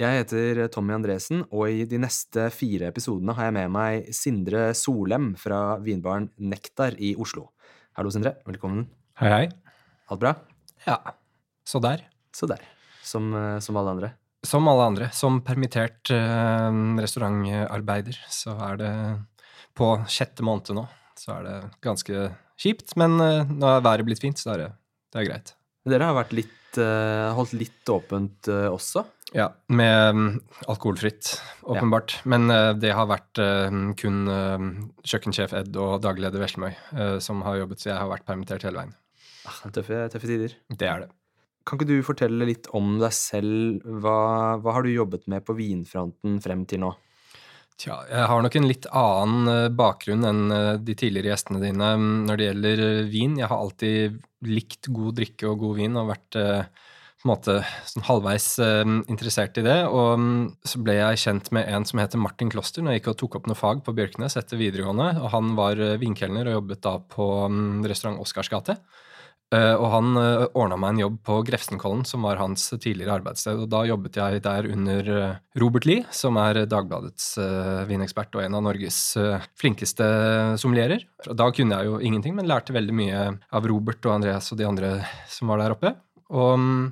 Jeg heter Tommy Andresen, og i de neste fire episodene har jeg med meg Sindre Solem fra vinbaren Nektar i Oslo. Hallo, Sindre. Velkommen. Hei, hei. Alt bra? Ja, så der. Så der. Som, eh, som alle andre. Som alle andre. Som permittert eh, restaurantarbeider, så er det på sjette måned nå. Så er det ganske kjipt, men eh, nå er været blitt fint, så er det, det er greit. Dere har vært litt, eh, holdt litt åpent eh, også. Ja, med mm, alkoholfritt, åpenbart. Men uh, det har vært uh, kun uh, kjøkkensjef Ed og dagleder leder Veslemøy som har jobbet, så jeg har vært permittert hele veien. Ah, tøffe, tøffe tider. Det er det. Kan ikke du fortelle litt om deg selv? Hva, hva har du jobbet med på vinfronten frem til nå? Tja, jeg har nok en litt annen bakgrunn enn de tidligere gjestene dine mm, når det gjelder vin. Jeg har alltid likt god drikke og god vin og vært på en måte sånn halvveis eh, interessert i det. Og mm, så ble jeg kjent med en som heter Martin Kloster når jeg gikk og tok opp noe fag på Bjørknes etter videregående. og Han var eh, vinkelner og jobbet da på um, restaurant Oscars gate. Uh, og han uh, ordna meg en jobb på Grefsenkollen, som var hans tidligere arbeidssted. Og da jobbet jeg der under uh, Robert Lie, som er Dagbladets uh, vinekspert og en av Norges eh, flinkeste sommelierer. Da kunne jeg jo ingenting, men lærte veldig mye av Robert og Andreas og de andre som var der oppe. Og mm,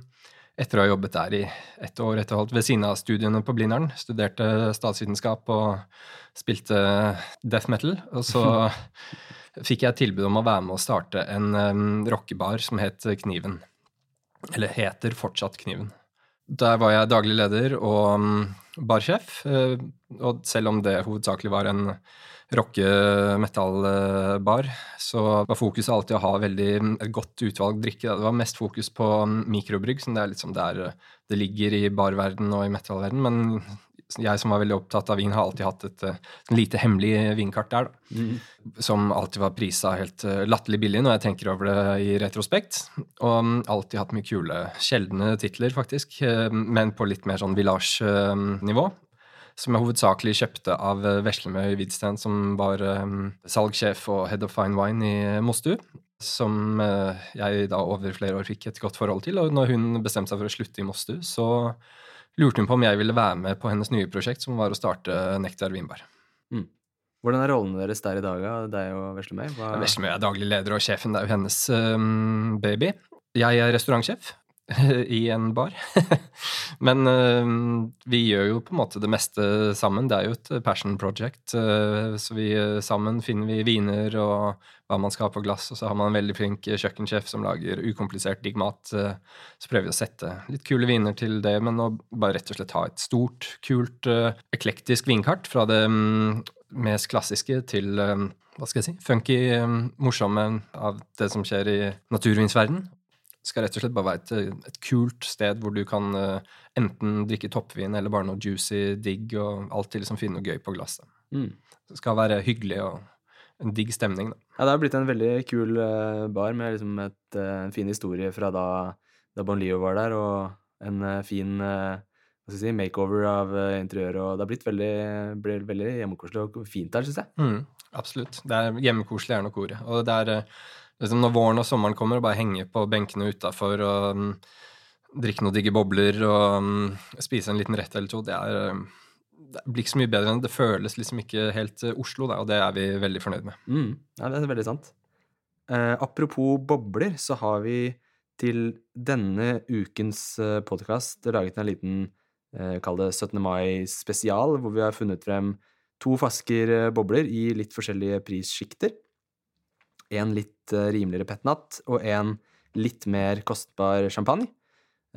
etter å ha jobbet der i ett år etter ved siden av studiene på Blindern, studerte statsvitenskap og spilte death metal, og så fikk jeg tilbud om å være med å starte en um, rockebar som het Kniven. Eller heter fortsatt Kniven. Der var jeg daglig leder og um, barsjef. Uh, og selv om det hovedsakelig var en rocke-metall-bar, så var fokuset alltid å ha veldig et godt utvalg drikke. Det var mest fokus på um, mikrobrygg, som det er litt som der uh, det ligger i barverden og i metallverden. Men jeg som var veldig opptatt av vin, har alltid hatt et et lite hemmelig vinkart der, da. Som alltid var prisa helt latterlig billig når jeg tenker over det i retrospekt. Og um, alltid hatt mye kule, sjeldne titler, faktisk, men på litt mer sånn village-nivå. Som jeg hovedsakelig kjøpte av uh, Veslemøy Hvidsten, som var um, salgssjef og head of fine wine i Mostu. Som uh, jeg da over flere år fikk et godt forhold til. Og når hun bestemte seg for å slutte i Mostu, så lurte hun på om jeg ville være med på hennes nye prosjekt, som var å starte Nektar vinbar. Hvordan er rollene deres der i dag, da? deg og Veslemøy? Hva... Veslemøy er daglig leder, og sjefen det er jo hennes um, baby. Jeg er restaurantsjef i en bar. Men um, vi gjør jo på en måte det meste sammen. Det er jo et passion project. Uh, så vi uh, sammen finner vi viner og hva man skal ha på glass, og så har man en veldig flink kjøkkensjef som lager ukomplisert digg mat. Så prøver vi å sette litt kule viner til det, men å bare rett og slett ha et stort, kult, eklektisk vinkart fra det um, mest klassiske til hva skal jeg si, funky, morsomme av det som skjer i naturvinsverden. Skal rett og slett bare være et, et kult sted hvor du kan uh, enten drikke toppvin eller bare noe juicy, digg, og alltid liksom finne noe gøy på glasset. Mm. Det skal være hyggelig og en digg stemning, da. Ja, det har blitt en veldig kul uh, bar med liksom et, uh, en fin historie fra da, da Bon Leo var der, og en fin si, makeover av interiøret, og det har blitt veldig, veldig hjemmekoselig og fint der, syns jeg. Mm, absolutt. Det er Hjemmekoselig er nok ordet. Og det er liksom når våren og sommeren kommer, og bare henge på benkene utafor og um, drikke noen digge bobler og um, spise en liten rett eller to, det er eh, det blir ikke så mye bedre enn det føles liksom ikke helt eh, Oslo, da, og det er vi veldig fornøyd med. Mm. Ja, det er veldig sant. Eh, apropos bobler, så har vi til denne ukens uh, podkast laget en liten eh, kall det 17. mai spesial, hvor vi har funnet frem to flasker eh, bobler i litt forskjellige prissjikter. En litt eh, rimeligere petnat og en litt mer kostbar champagne.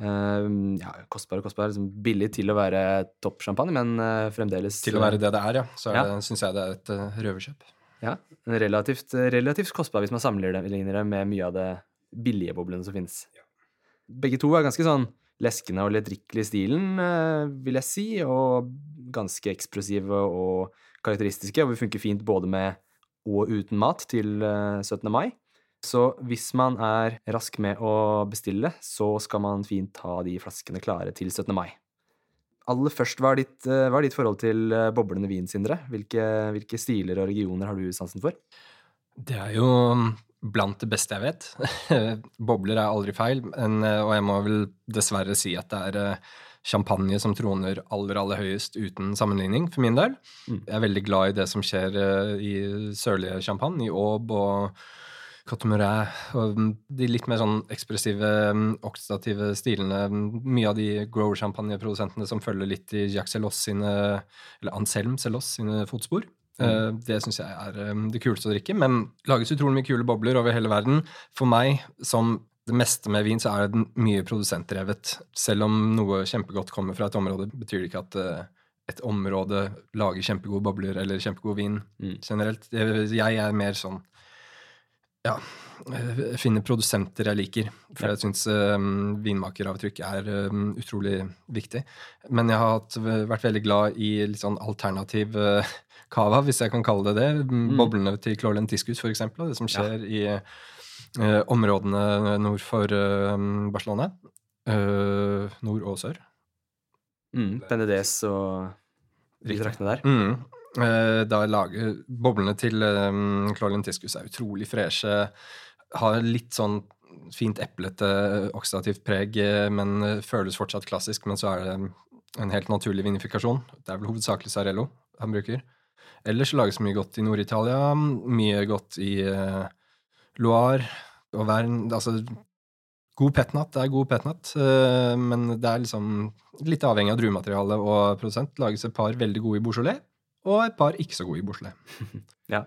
Uh, ja, kostbar og kostbar, liksom billig til å være toppsjampanje, men uh, fremdeles Til å være det det er, ja, så Ja. syns jeg det er et uh, røverkjøp. Ja, relativt, relativt kostbar hvis man sammenligner det med mye av det billige boblene som finnes. Begge to er ganske sånn leskende og lettdrikkelig i stilen, vil jeg si, og ganske ekspressive og karakteristiske, og vil funke fint både med og uten mat til eh, 17. mai. Så hvis man er rask med å bestille, så skal man fint ha de flaskene klare til 17. mai. Aller først, hva er ditt, eh, hva er ditt forhold til eh, boblende vin, Sindre? Hvilke, hvilke stiler og regioner har du sansen for? Det er jo blant det beste jeg vet. Bobler er aldri feil, eh, og jeg må vel dessverre si at det er eh, champagne som troner aller, aller høyest uten sammenligning, for min del. Mm. Jeg er veldig glad i det som skjer eh, i sørlige champagne, i Aube og Cotemoret, og de litt mer sånn ekspressive, mm, oksidative stilene. Mye av de grower-champagneprodusentene som følger litt i Jacques Celos sine, eller Anselm Celos sine fotspor. Mm. Det syns jeg er eh, det kuleste å drikke. Men lages utrolig mye kule bobler over hele verden. For meg, som det meste med vin, så er det mye produsentdrevet. Selv om noe kjempegodt kommer fra et område, betyr det ikke at eh, et område lager kjempegode bobler eller kjempegod vin Mm. generelt. Jeg er mer sånn ja, eh, finne produsenter jeg liker. For Ja. jeg syns um, vinmakeravtrykk er um, utrolig viktig. Men jeg har hatt, vært veldig glad i litt sånn alternativ uh, cava, hvis jeg kan kalle det det. Mm. Boblene til Clorlen Tiscus, for eksempel, det som skjer i uh, områdene nord for eh, Barcelona. Eh, nord og sør. Mm. Benedez og de Riktig. traktene der. Mm. Eh, Da lager Boblene til um, Tiscus er utrolig freshe. Har litt sånn fint eplete, oksidativt preg, eh, men eh, føles fortsatt klassisk. Men så er det en helt naturlig vinifikasjon. Det er vel hovedsakelig Sarello han bruker. Ellers lages mye godt i Nord-Italia. Mye godt i eh, Loire og Vern. Altså God petnat er god petnat, eh, men det er liksom litt avhengig av druematerialet og produsent. Lages et par veldig gode i Beaujolais, og et par ikke så gode i Beaujolais. Ja.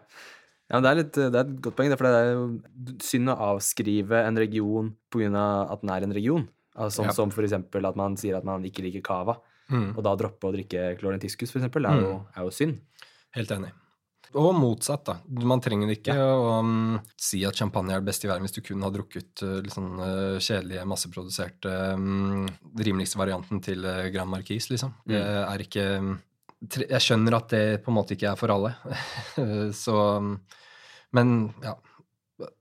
ja, det er, litt, det er et godt poeng, for det er jo synd å avskrive en region pga. at den er en region. Altså, sånn Ja. som eksempel at man sier at man ikke liker cava, Mm, og da droppe å drikke clorentiscus, for eksempel, er, jo, er jo synd. helt enig. Og motsatt, da. Man trenger ikke å um, si at champagne er det beste i verden hvis du kun har drukket uh, litt sånn uh, kjedelige, masseproduserte um, rimeligste varianten til uh, Grand Marquis, liksom. Det er ikke um, tre- Jeg skjønner at det på en måte ikke er for alle. Så um, Men ja.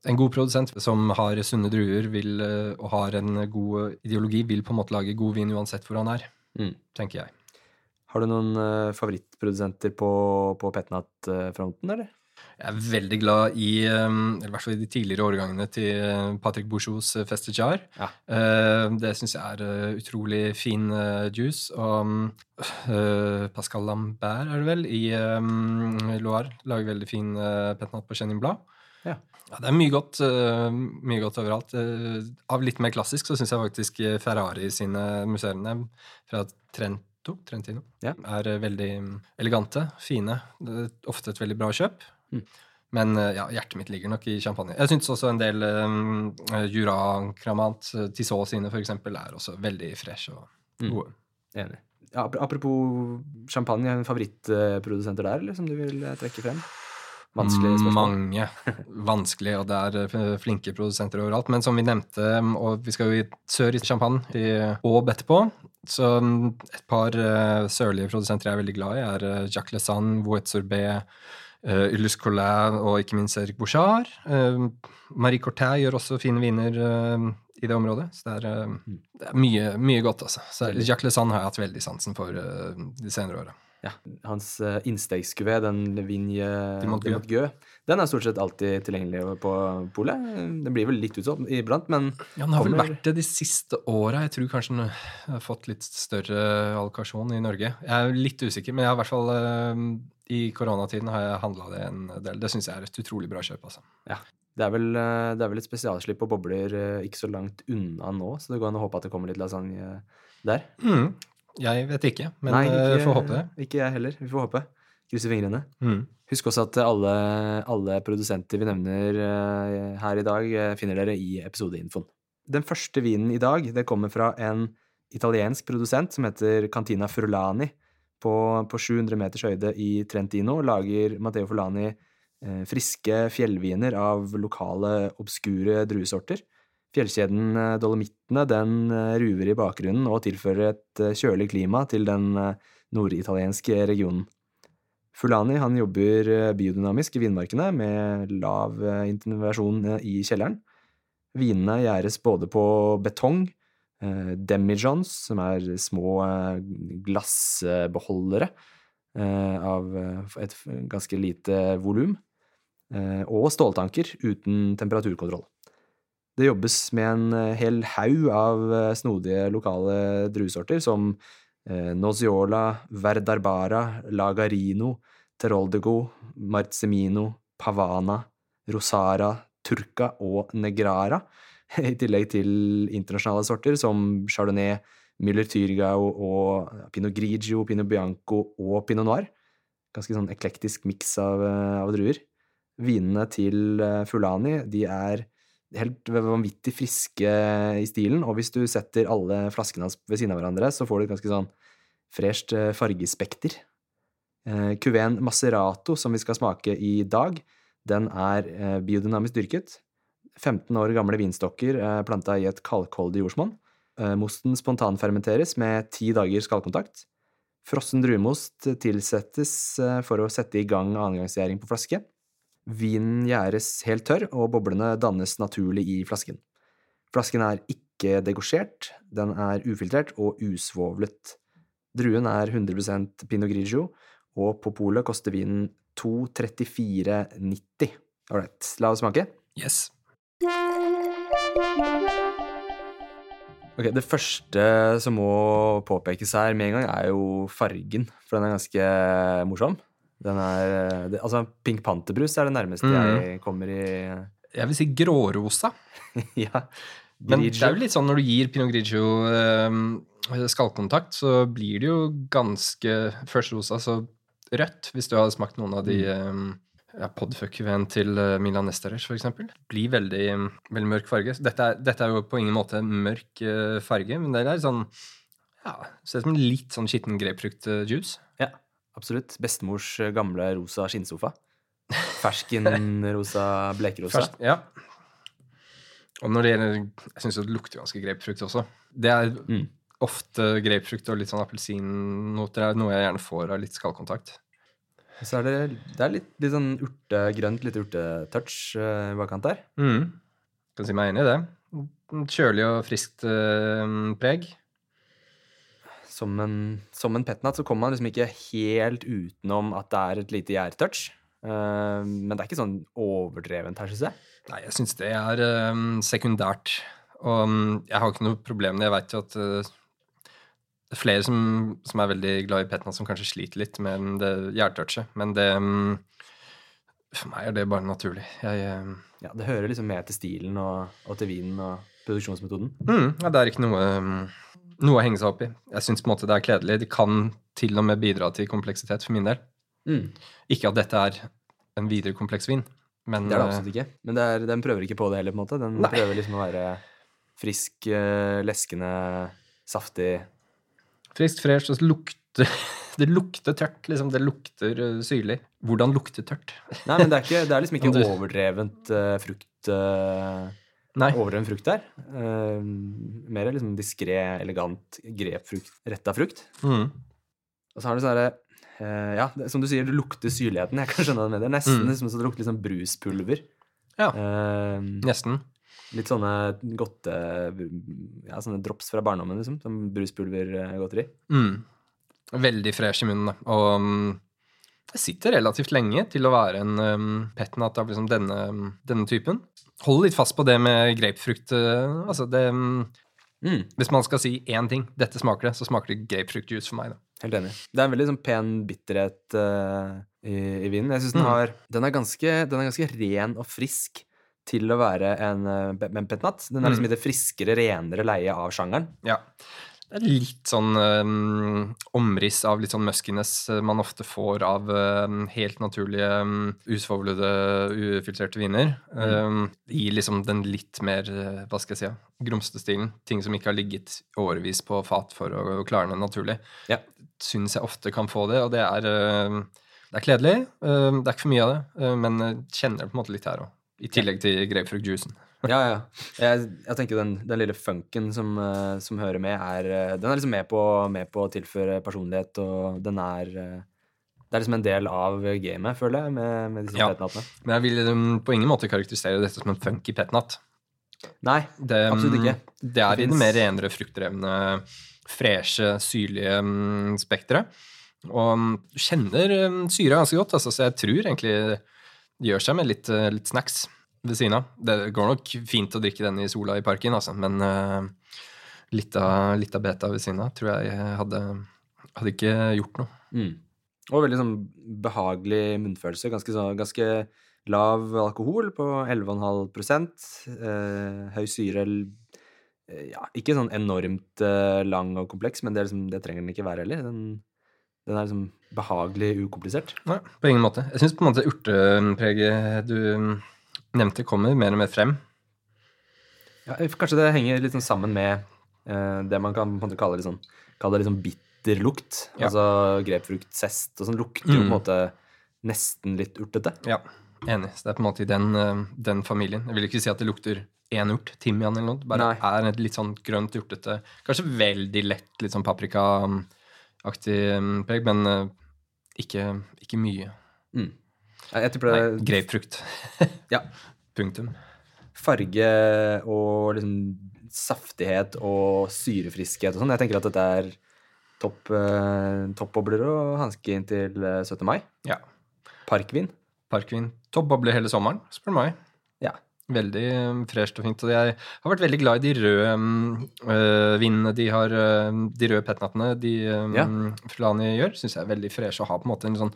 En god produsent som har sunne druer vil, uh, og har en god ideologi, vil på en måte lage god vin uansett hvor han er, Mm. tenker jeg. Har du noen eh, favorittprodusenter på, på Petnat-fronten, eller? Jeg er veldig glad i um, eller i hvert fall i de tidligere årgangene til uh, Patrick Bouchots Festejar. Ja. Det syns jeg er utrolig fin juice. Og uh, Pascal Lambert, er det vel, i um, Loire lager veldig fin petnat på Chenin Blad. Ja. Ja, det er mye godt, mye godt overalt. Av litt mer klassisk så syns jeg faktisk Ferrari sine museene fra Trento, Trentino Ja. er uh, veldig elegante, fine. Det er ofte et veldig bra kjøp. Mm. Men uh, ja, hjertet mitt ligger nok i champagne. Jeg syns også en del um, Jura Cramant, Tissot sine for eksempel, er også veldig fresh og Mm. gode. Enig. Ja, apropos champagne, har du favorittprodusenter der, eller som du vil eh, trekke frem? Vanskelig spørsmål. Mange. Vanskelig, og det er eh, flinke produsenter overalt. Men som vi nevnte, og vi skal jo i sør i Champagne, i Aube etterpå, så et par uh, sørlige produsenter jeg er veldig glad i, er uh, Jacques Lesanne, Vouet Sorbet, uh, Ulysse Collin og ikke minst Erik Bouchard. Uh, Marie Cortet gjør også fine viner i det området. Så det er, uh, det er mye, mye godt, altså. Så Jacques Lesanne har jeg hatt veldig sansen for de senere åra. Ja, hans uh, innstegskuvé, den Vinje De Montgueux. Den er stort sett alltid tilgjengelig på polet. Den blir vel litt utsolgt iblant, men Ja, den har vel vært det de siste åra. Jeg tror kanskje den har fått litt større allokasjon i Norge. Jeg er litt usikker, men jeg har i hvert fall eh, i koronatiden har jeg handla det en del. Det syns jeg er et utrolig bra kjøp, altså. det er vel, uh, det er vel et spesialslipp på bobler uh, ikke så langt unna nå, så det går an å håpe at det kommer litt lasagne der. Mm. Jeg vet ikke, men Nei, eh, får håpe det. Ikke jeg heller. Vi får håpe. Krysser fingrene. Mm. Husk også at alle, alle produsenter vi nevner eh, her i dag, eh, finner dere i episodeinfoen. Den første vinen i dag det kommer fra en italiensk produsent som heter Cantina Furlani. På, på 700 meters høyde i Trentino lager Matteo Furlani eh, friske fjellviner av lokale, obskure druesorter. Fjellkjeden Dolomittene den ruver i bakgrunnen og tilfører et kjølig klima til den norditalienske regionen. Fulani han jobber eh, biodynamisk i vinmarkene med lav eh, intervensjon eh, i kjelleren. Vinene gjæres både på betong, demijohns, som er små eh, glassbeholdere eh, av et ganske lite volum, og ståltanker uten temperaturkontroll. Det jobbes med en hel haug av snodige lokale druesorter, som Noziola, Verdarbara, Lagarino, Teroldego, Marzemino, Pavana, Rosara, Turca og Negrara, i tillegg til internasjonale sorter som Chardonnay, Müller Tyrgau og Pinot Grigio, Pinot Bianco og Pinot Noir. Ganske sånn eklektisk miks av, eh, av druer. Vinene til eh, Fulani de er helt vanvittig friske i stilen, og hvis du setter alle flaskene hans ved siden av hverandre, så får du et ganske sånn fresht eh, fargespekter. Eh, Cuveen Macerato, som vi skal smake i dag, den er eh, biodynamisk dyrket. 15 år gamle vinstokker planta i et kalkholdig jordsmonn. Mosten spontanfermenteres med ti dagers skallkontakt. Frossen druemost tilsettes for å sette i gang annengangsgjæring på flaske. Vinen gjæres helt tørr, og boblene dannes naturlig i flasken. Flasken er ikke degosjert, den er ufiltrert og usvovlet. Druen er 100% pinot grigio, og på polet koster vinen 234,90. Ålreit, la oss smake. Yes. Ok, Det første som må påpekes her med en gang, er jo fargen, for den er ganske morsom. Den er, det, altså, Pink Panther-brus er det nærmeste Mm. jeg kommer i Jeg vil si grårosa. Ja. Men det er jo litt sånn når du gir Pinot Grigio eh, skallkontakt, så blir det jo ganske Først rosa, så rødt, hvis du har smakt noen av de Mm. eh, ja, podfuck-veien til eh, Milan Esteres, for eksempel. Blir veldig, veldig mørk farge. Dette er, dette er jo på ingen måte mørk eh, farge, men det er sånn ja, Ser ut som litt sånn skitten grapefruktjuice. Absolutt. Bestemors eh, gamle rosa skinnsofa. Fersken rosa blekerosa. Først, ja. Og når det gjelder Jeg syns det lukter ganske grapefrukt også. Det er Mm. ofte grapefrukt og litt sånn appelsinnoter er noe jeg gjerne får av litt skallkontakt. Så er det, det er litt, litt sånn urtegrønt, litt urtetouch uh, bakkant der. Mm. Kan si meg enig i det. Kjølig og friskt uh, preg. Som en, som en petnat så kommer man liksom ikke helt utenom at det er et lite gjærtouch. Uh, men det er ikke sånn overdrevent her, syns jeg. Nei, jeg syns det er um, sekundært. Og um, jeg har ikke noe problem med. Jeg veit jo at uh, det er flere som, som er veldig glad i petnat, som kanskje sliter litt med det gjærtouchet. Men det um, For meg er det bare naturlig. Jeg eh, Ja, det hører liksom med til stilen og, og til vinen og produksjonsmetoden. Mm, ja, det er ikke noe, mm, noe å henge seg opp i. Jeg syns det er kledelig. Det kan til og med bidra til kompleksitet for min del. Mm. Ikke at dette er en videre kompleks vin, men Det er det eh, absolutt ikke. Men det er, den prøver ikke på det heller, på en måte. Den Nei. prøver liksom å være frisk, eh, leskende, saftig. friskt, fresh, og så lukter Det lukter tørt, liksom. Det lukter eh, syrlig. Hvordan lukter tørt? Nei, men det er, ikke, det er liksom ikke overdrevent uh, frukt eh, Nei. en frukt der. Uh, mer liksom diskré, elegant grepfrukt, retta frukt. Mm. Og så har du sånn herre uh, Ja, det, som du sier, det lukter syrligheten. Jeg kan skjønne det med det. Nesten Mm. liksom så det lukter litt sånn bruspulver. Ja. Uh, Nesten. litt sånne godte Ja, sånne drops fra barndommen, liksom. Som bruspulvergodteri. Mm. Veldig fresh i munnen, da. Og mm, det sitter relativt lenge til å være en um, petnat av liksom denne, denne typen. Hold litt fast på det med grapefrukt. Uh, altså det um, Mm, Hvis man skal si én ting, dette smaker det, så smaker det grapefruktjuice for meg. da. helt enig. Det er en veldig sånn pen bitterhet uh, i, i vinen. Jeg syns den Mm. den er, ganske, den er ganske ren og frisk til å være en, uh, en petnat. Den er liksom Mm. i det friskere, renere leie av sjangeren. Ja. Det er litt sånn um, omriss av litt sånn muskiness eh, man ofte får av um, helt naturlige um, usvovlede, ufiltrerte viner. Mm. I liksom den litt mer, eh, hva skal jeg si, ja, grumsete-stilen. Ting som ikke har ligget årevis på fat for å, å klarne naturlig. Ja. Syns jeg ofte kan få det, og det er, det er kledelig. Det er ikke for mye av det, men kjenner det på en måte litt her òg. I tillegg til grapefruktjuicen. Ja, ja. Jeg, jeg tenker den, den lille funken som, eh, som hører med, er eh, Den er liksom med på, med på å tilføre personlighet, og den er eh, Det er liksom en del av gamet, føler jeg, med, med disse Ja. petnattene. Men jeg vil um, på ingen måte karakterisere dette som en funky petnat. Nei, Det, um, Absolutt ikke. Det er Det i det mer renere, fruktdrevne, freshe, syrlige um, spekteret. Og um, kjenner um, syra ganske godt, altså, så jeg tror egentlig det gjør seg med litt, uh, litt snacks ved siden av. Det går nok fint å drikke den i sola i parken, altså, men uh, litt, av, litt av beta ved siden av tror jeg hadde, hadde ikke gjort noe. Mm. Og veldig sånn behagelig munnfølelse. Ganske, så, ganske lav alkohol på 11,5 eh, Høy syre eh, Ja, ikke sånn enormt eh, lang og kompleks, men det, liksom, det trenger den ikke være heller. Den, den er liksom behagelig ukomplisert. Nei, på ingen måte. Jeg syns på en måte urtepreget du nevnte, kommer mer og mer frem. Ja, eh, kanskje det henger litt sånn sammen med eh, det man kan på en måte kalle litt sånn, kalle litt sånn bitter lukt. Ja. Altså grepfruktzest og sånn lukter jo på en Mm. måte nesten litt urtete. Ja, enig. Så det er på en måte i den, uh, den familien. Jeg vil ikke si at det lukter én urt, timian eller noe. Bare Nei. er litt sånn grønt, urtete, kanskje veldig lett, litt sånn paprikaaktig um, preg, men uh, ikke, ikke mye. Mm. Jeg tipper Nei, det grapefrukt. Ja. Punktum. farge og liksom saftighet og syrefriskhet og sånn. Jeg tenker at dette er topp eh, toppbobler og hanske inn til eh, 17. mai. Ja. Parkvin. Parkvin. Toppbobler hele sommeren, spør du meg. Ja. Veldig um, fresht og fint. Og jeg har vært veldig glad i de røde øh, vinene de har, øh, de røde petnattene de øh, Ja. Fulani gjør. Syns jeg er veldig freshe å ha på en måte en sånn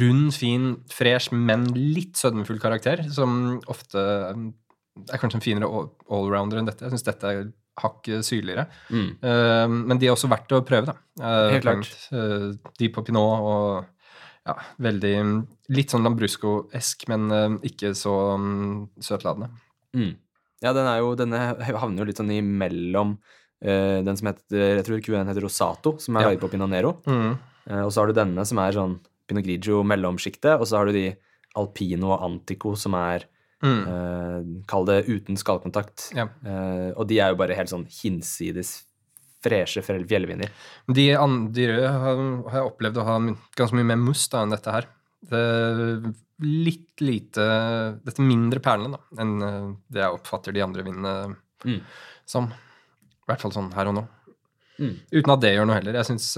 rund, fin, fresh, men litt sødmefull karakter, som ofte er kanskje en finere all- allrounder enn dette. Jeg syns dette er hakket syrligere. Mm. Uh, men de er også verdt å prøve, da. Uh, Helt klart. uh, de på Pinot og ja, veldig Litt sånn Lambrusco-esk, men uh, ikke så um, søtladende. Mm. Ja, den er jo, denne havner jo litt sånn imellom eh, den som heter Jeg tror Q1 heter Rosato, som er Ja. høy på Pinot Nero. Mm. Eh, og så har du denne som er sånn Pinot Grigio mellomsjiktet, og så har du de Alpino og Antico som er Mm. eh, Kall det uten skallkontakt. Ja. Eh, og de er jo bare helt sånn hinsides freshe fjell- fjellviner. De, de røde har, har jeg opplevd å ha ganske mye mer must da, enn dette her. Det litt lite Dette mindre perlene da, enn uh, det jeg oppfatter de andre vinene Mm. som. I hvert fall sånn her og nå. Mm. Uten at det gjør noe heller. Jeg syns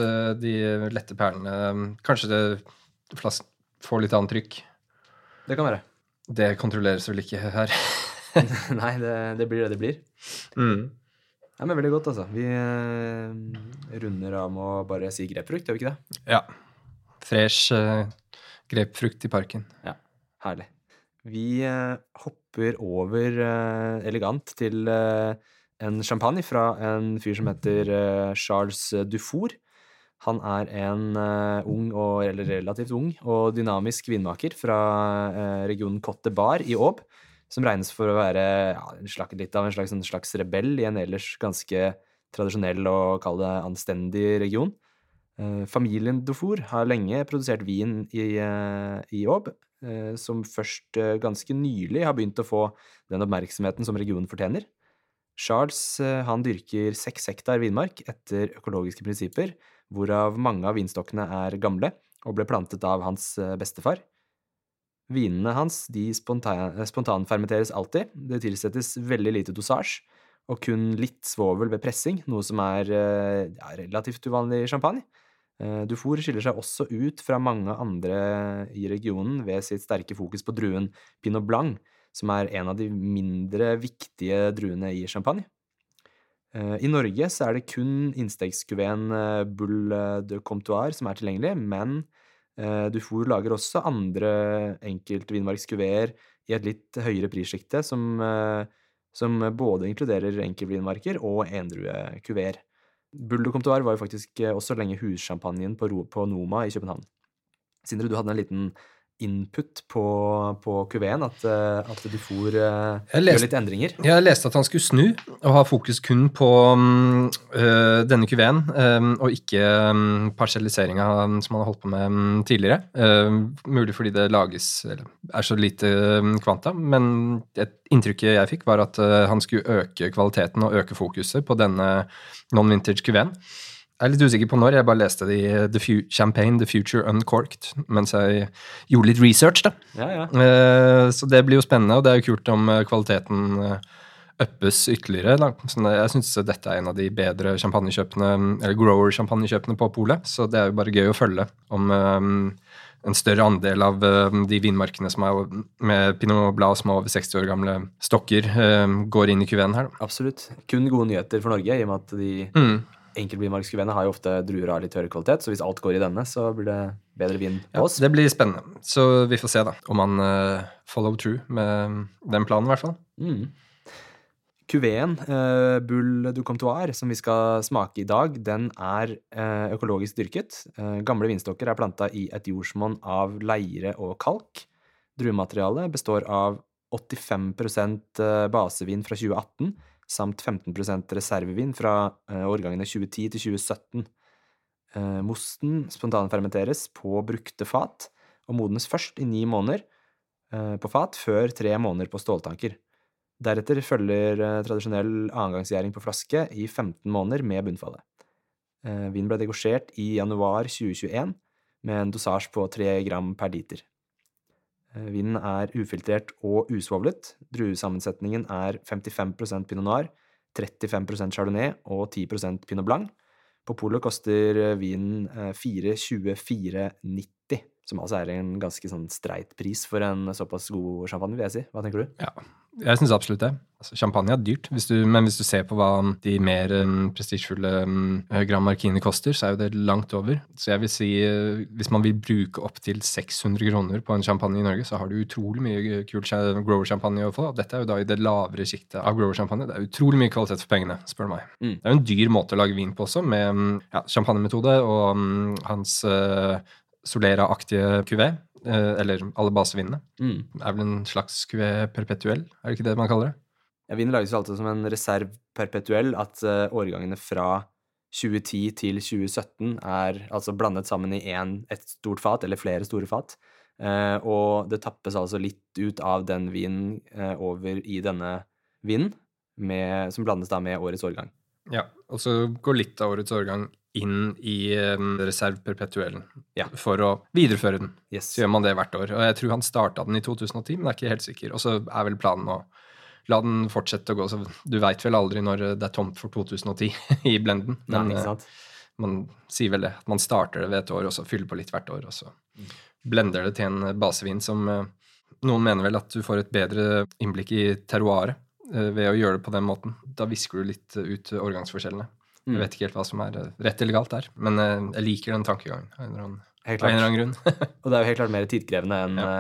de lette perlene um, Kanskje det får litt annet trykk. Det kan være. Det kontrolleres vel ikke her. Nei, det, det blir det det blir. Mm. Ja, men Veldig godt, altså. Vi eh, runder av med å bare si grepfrukt, gjør vi ikke det? Ja. Fresh uh, grepfrukt i parken. Ja, Herlig. Vi eh, hopper over eh, elegant til eh, en champagne fra en fyr som heter eh, Charles Dufour. Han er en eh, ung, og, eller relativt ung, og dynamisk vinmaker fra eh, regionen Cotte Bar i Aube, som regnes for å være ja, slags, litt av en slags, en slags rebell i en ellers ganske tradisjonell og kall det anstendig region. Eh, familien Dufour har lenge produsert vin i, eh, i Aube, eh, som først eh, ganske nylig har begynt å få den oppmerksomheten som regionen fortjener. Charles eh, han dyrker seks hektar vinmark etter økologiske prinsipper, hvorav mange av vinstokkene er gamle og ble plantet av hans eh, bestefar. Vinene hans de spontan, eh, spontanfermenteres alltid, det tilsettes veldig lite dosasje, og kun litt svovel ved pressing, noe som er ja, relativt uvanlig i champagne. Dufour skiller seg også ut fra mange andre i regionen ved sitt sterke fokus på druen Pinot Blanc, som er en av de mindre viktige druene i champagne. Eh, I Norge så er det kun innstegskuveen eh, Bull de Comptoir som er tilgjengelig, men eh, Dufour lager også andre enkeltvinmarkskuveer i et litt høyere prissjikte, som, eh, som både inkluderer enkeltvinmarker og endruekuveer. Bull de Comptoir var jo faktisk eh, også lenge hussjampanjen på, på Noma i København. Sindre, du hadde en liten input på, på kuveen, at, eh, at du får Jeg gjør litt endringer. Jeg leste at han skulle snu og ha fokus kun på øh, denne øh, og ikke um, parselliseringa som han har holdt på med mm, tidligere. Øh, mulig fordi det lages eller er så lite kvanta, men et inntrykket jeg fikk, var at øh, han skulle øke kvaliteten og øke fokuset på denne non-vintage kuveen. Jeg er litt usikker på når. Jeg bare leste det i The Fu Champagne, The Future Uncorked, mens jeg gjorde litt research, da. Ja, ja. Eh, Så det blir jo spennende, og det er jo kult om eh, kvaliteten eh, uppes ytterligere. Da. Så jeg syns dette er en av de bedre champagnekjøpene, eller grower-champagnekjøpene på polet, så det er jo bare gøy å følge om eh, en større andel av eh, de vinmarkene som er med Pinot blad som er over 60 år gamle stokker, eh, går inn i kuveen her. Da. Absolutt. Kun gode nyheter for Norge, i og med at de Mm. Enkeltvinmarkskuveene har jo ofte druer av litt høyere kvalitet, så hvis alt går i denne, så blir det bedre vin på Ja, oss. det blir spennende. Så vi får se da, om han uh, follow true med den planen, i hvert fall. Mm. Kuveen, uh, Bull du Comptoir, som vi skal smake i dag, den er uh, økologisk dyrket. Uh, gamle vinstokker er planta i et jordsmonn av leire og kalk. Druematerialet består av 85 eh, basevin fra 2018 samt 15% reservevin fra eh, årgangene 2010 til 2017. Eh, mosten spontanfermenteres på brukte fat og modnes først i ni måneder eh, på fat, før tre måneder på ståltanker. Deretter følger tradisjonell annengangsgjæring på flaske i 15 måneder med bunnfallet. Vinen ble degosjert i januar 2021 med en dosasje på 3 gram per liter. Eh, vinen er ufiltrert og usvovlet. Druesammensetningen er 55 pinot noir, 35% chardonnay og 10 pinot blanc. På polet koster eh, vinen eh, 424,90, som altså er en ganske sånn streit pris for en såpass god champagne, vil jeg si. Hva tenker du? Ja, jeg syns absolutt det. Altså, champagne er dyrt, hvis du, men hvis du ser på hva de mer um, prestisjefulle um, Grand Markini koster, så er jo det langt over. Så jeg vil si, uh, hvis man vil bruke opptil 600 kroner på en champagne i Norge, så har du utrolig mye kul grower-champagne å få. Dette er jo da i det lavere sjiktet av grower-champagne. Det er utrolig mye kvalitet for pengene, spør du meg. Mm. Det er jo en dyr måte å lage vin på også, med um, ja, champagnemetode og um, hans uh, Solera-aktige kuvé. Eh, eller alle basevinene Mm. er vel en slags QE perpetuell, er det ikke det man kaller det? Ja, vinen lages jo alltid som en reserv perpetuell, at eh, årgangene fra 2010 til 2017 er altså blandet sammen i en, et stort fat, eller flere store fat. Eh, og det tappes altså litt ut av den vinen eh, over i denne vinen, med, som blandes da med årets årgang. Ja, og så går litt av årets årgang inn i um, reserv perpetuellen Ja. for å videreføre den. Yes. Så gjør man det hvert år. Og jeg tror han starta den i 2010, men jeg er ikke helt sikker. Og så er vel planen å la den fortsette å gå. Så du veit vel aldri når det er tomt for 2010 i blenden. Nei, Men sant. sant? man sier vel det. At man starter det ved et år, og så fyller på litt hvert år. Og så Mm. blender det til en basevin som eh, Noen mener vel at du får et bedre innblikk i terroiret eh, ved å gjøre det på den måten. Da visker du litt eh, ut årgangsforskjellene. Mm. Jeg vet ikke helt hva som er eh, rett eller galt der, men eh, jeg liker den tankegangen av en eller annen, en eller annen grunn. Og det er jo helt klart mer tidkrevende enn Ja.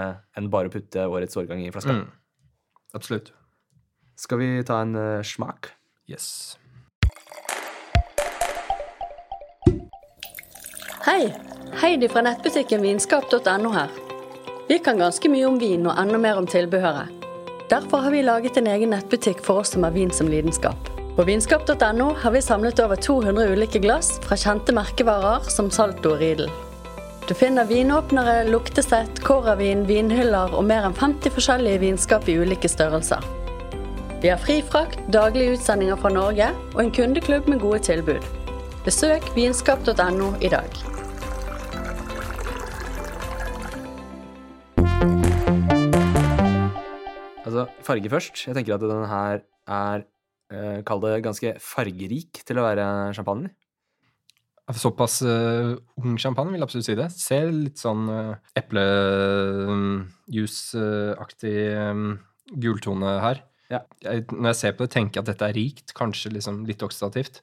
en bare å putte årets årgang i flaska. mm. Absolutt. Skal vi ta en uh, smak? Yes. Hei! Heidi fra nettbutikken vinskap.no her. Vi kan ganske mye om vin og enda mer om tilbehøret. Derfor har vi laget en egen nettbutikk for oss som har vin som lidenskap. På vinskap.no har vi samlet over 200 ulike glass fra kjente merkevarer som Salto og Riedel. Du finner vinåpnere, luktesett, kåravin, vinhyller og mer enn 50 forskjellige vinskap i ulike størrelser. Vi har fri frakt, daglige utsendinger fra Norge og en kundeklubb med gode tilbud. Besøk vinskap.no i dag. Altså, farge først. Jeg tenker at denne her er eh, Kall det ganske fargerik til å være champagne. Såpass uh, ung champagne, vil jeg absolutt si det. Ser litt sånn uh, eplejuiceaktig um, gultone her. Ja. Jeg, når jeg ser på det, tenker jeg at dette er rikt, kanskje liksom litt oksidativt.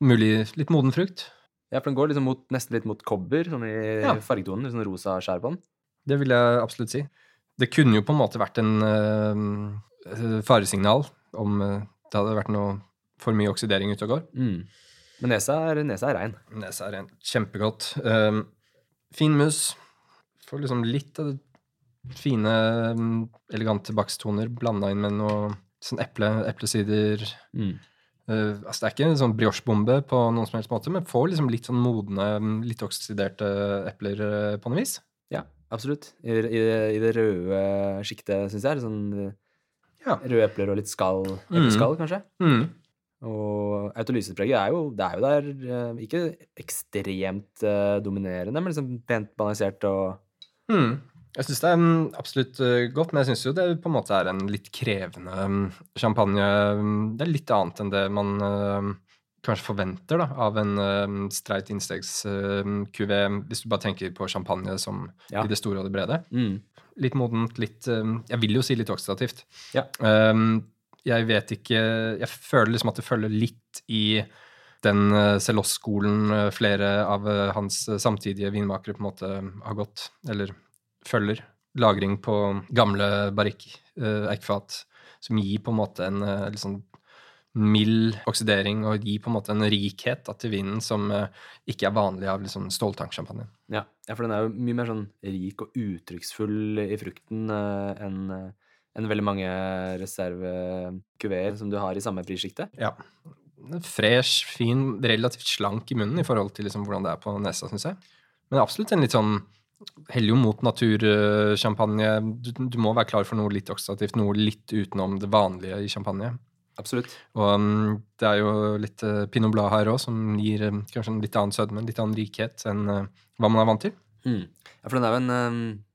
Mulig litt moden frukt. Ja, for den går liksom mot, nesten litt mot kobber, sånn i Ja. fargetonen. Sånn rosa skjær på den. Det vil jeg absolutt si. Det kunne jo på en måte vært en uh, faresignal om eh, det hadde vært noe for mye oksidering ute og går. Mm. Men nesa er, nesa er rein. Nesa er rein. Kjempegodt. Um, fin mus. Får liksom litt av det Fine, mm, elegante baksttoner blanda inn med noe sånn eple, eplesider Mm. uh, altså Det er ikke en sånn briochebombe på noen som helst måte, men får liksom litt sånn modne, mm, litt oksiderte epler eh, på noe vis. Ja, absolutt. I, i, I det røde sjiktet, syns jeg. Sånn eh, Ja. røde epler og litt skall. Epleskall, kanskje. Mm. Og autolysepreget er jo, det er jo der eh, ikke ekstremt eh, dominerende, men liksom pent balansert og Mm. Jeg syns det er mm, absolutt eh, godt, men jeg syns jo det på en måte er en litt krevende mm, champagne. Mm, Det er litt annet enn det man kanskje forventer da, av en uh, streit innstegs-QV, hvis du bare tenker på champagne som Ja. i det store og det brede. mm. Litt modent, litt eh, Jeg vil jo si litt oksidativt. Ja. Um, jeg vet ikke Jeg føler liksom at det følger litt i den Celos-skolen eh, flere av eh, hans eh, samtidige vinmakere på en måte har gått, eller følger. Lagring på gamle barrikk-eikfat, som gir på en måte en liksom, mild oksidering og gir på en måte en rikhet da, til vinen som eh, ikke er vanlig av liksom ståltanksjampanje. Ja. ja, for den er jo mye mer sånn rik og uttrykksfull i frukten eh, enn eh, enn veldig mange reservekuveer som du har i samme prissjikte. Ja. Fresh, fin, relativt slank i munnen i forhold til liksom hvordan det er på nesa, syns jeg. Men absolutt en litt sånn heller jo mot natursjampanje. Du, du må være klar for noe litt oksidativt, noe litt utenom det vanlige i champagne. Absolutt. Og um, det er jo litt uh, pinot blad her òg, som gir um, kanskje en litt annen sødme, en litt annen rikhet enn uh, hva man er vant til. Mm. Ja, for den er jo en eh,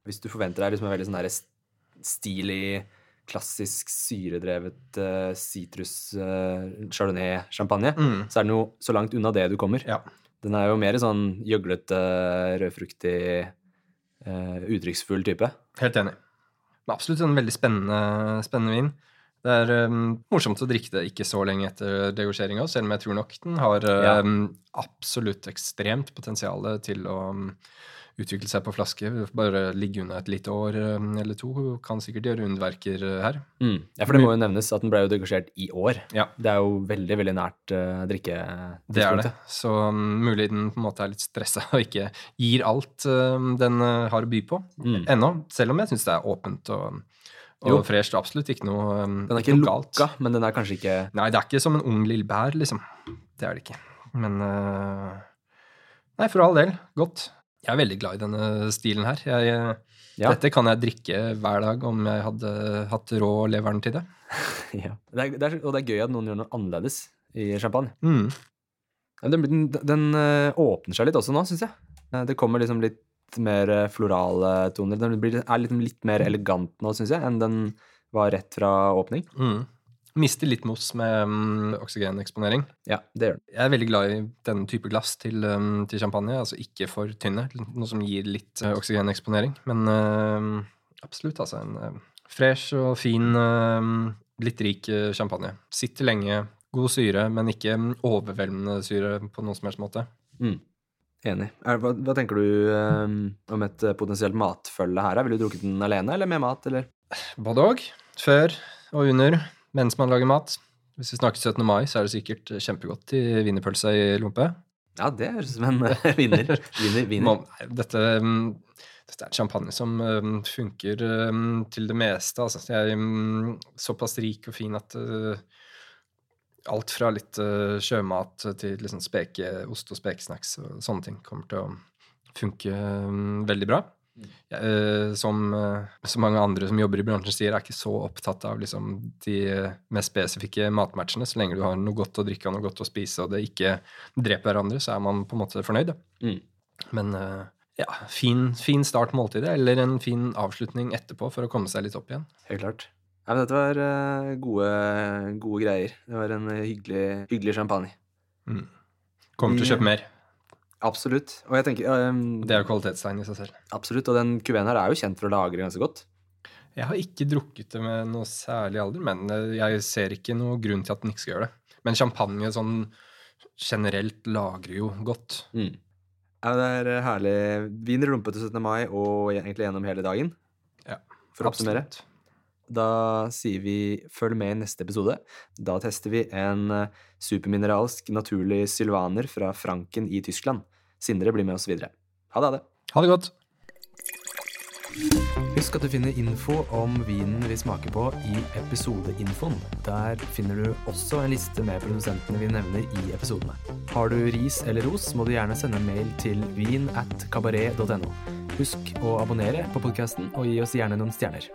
Hvis du forventer deg liksom en veldig sånn stilig, klassisk syredrevet sitrus chardonnay-champagne, Mm. så er den jo så langt unna det du kommer. Ja. Den er jo mer sånn gjøglete, rødfruktig, uttrykksfull type. Helt enig. Men absolutt en veldig spennende, spennende vin. Det er um, morsomt å drikke det ikke så lenge etter degosjeringa, selv om jeg tror nok den har Ja. um, absolutt ekstremt potensial til å um, utvikle seg på flaske. Bare ligge unna et lite år um, eller to kan sikkert gjøre underverker her. Mm. Ja, for det må jo nevnes at den ble jo degosjert i år. Ja. Det er jo veldig, veldig nært uh, drikke... Det er det. Så um, mulig den på en måte er litt stressa og ikke gir alt uh, den uh, har å by på Mm. ennå. Selv om jeg syns det er åpent og, Jo. og er Absolutt ikke noe, um, Den er ikke lukka, men den er kanskje ikke Nei, det er ikke som en ung lille bær, liksom. Det er det ikke. Men uh, Nei, for all del. Godt. Jeg er veldig glad i denne stilen her. Jeg, øh, Ja. Dette kan jeg drikke hver dag om jeg hadde hatt råd leveren til det. ja. det er, det er, Og det er gøy at noen gjør noe annerledes i champagne. Mm. Den, den, den eh, åpner seg litt også nå, syns jeg. Eh, Det kommer liksom litt mer eh, florale toner. Den blir, er litt, litt mer elegant nå, syns jeg, enn den var rett fra åpning. Mm. Mister litt mos med um, oksygeneksponering. Ja, det gjør den. Jeg er veldig glad i denne type glass til, um, til champagne. Altså ikke for tynne, noe som gir litt uh, oksygeneksponering. Men uh, absolutt, altså. En uh, fresh og fin, litt rik champagne. Sitter lenge, god syre, men ikke overveldende syre på noen som helst måte. Mm. Enig. Hva, hva tenker du um, om et eh, potensielt matfølge her? Ville du drukket den alene, eller med mat, eller? Både òg. Før og under, mens man lager mat. Hvis vi snakker 17. mai, så er det sikkert kjempegodt i wienerpølse i lompe. Ja, det høres ut som en eh, vinner. Vinner, vinner. Dette, mm, dette er champagne som mm, funker til det meste. Altså. Jeg er såpass rik og fin at uh, alt fra litt uh, sjømat til liksom speke, ost og spekesnacks og sånne ting kommer til å funke um, veldig bra. Jeg, eh, som eh, så mange andre som jobber i bransjen sier, er ikke så opptatt av liksom, de mest spesifikke matmatchene. Så lenge du har noe godt å drikke og noe godt å spise, og det ikke dreper hverandre, så er man på en måte fornøyd. Mm. Men ja, fin, fin start måltidet, eller en fin avslutning etterpå for å komme seg litt opp igjen. Helt klart. Ja, men dette var eh, gode, gode greier. Det var en eh, hyggelig, hyggelig champagne. Kommer til å kjøpe mer. Absolutt. Og jeg tenker um, Det er jo kvalitetstegn i seg selv. Absolutt. Og den kuveen her er jo kjent for å lagre ganske godt. Jeg har ikke drukket det med noe særlig alder, men eh, jeg ser ikke noe grunn til at den ikke skal gjøre det. Men champagne sånn generelt lagrer jo godt. Mm. Ja, det er herlig. Vin rumpete rumpe til 17. mai og egentlig gjennom hele dagen. Ja, For å oppsummere. Da sier vi følg med i neste episode. Da tester vi en eh, supermineralsk naturlig sylvaner fra Franken i Tyskland. Sindre blir med oss videre. Ha det, ha det. Ha det godt. Husk at du finner info om vinen vi smaker på i episodeinfoen. Der finner du også en liste med produsentene vi nevner i episodene. Har du ris eller ros, må du gjerne sende en mail til vin at kabaret.no. Husk å abonnere på podkasten, og gi oss gjerne noen stjerner.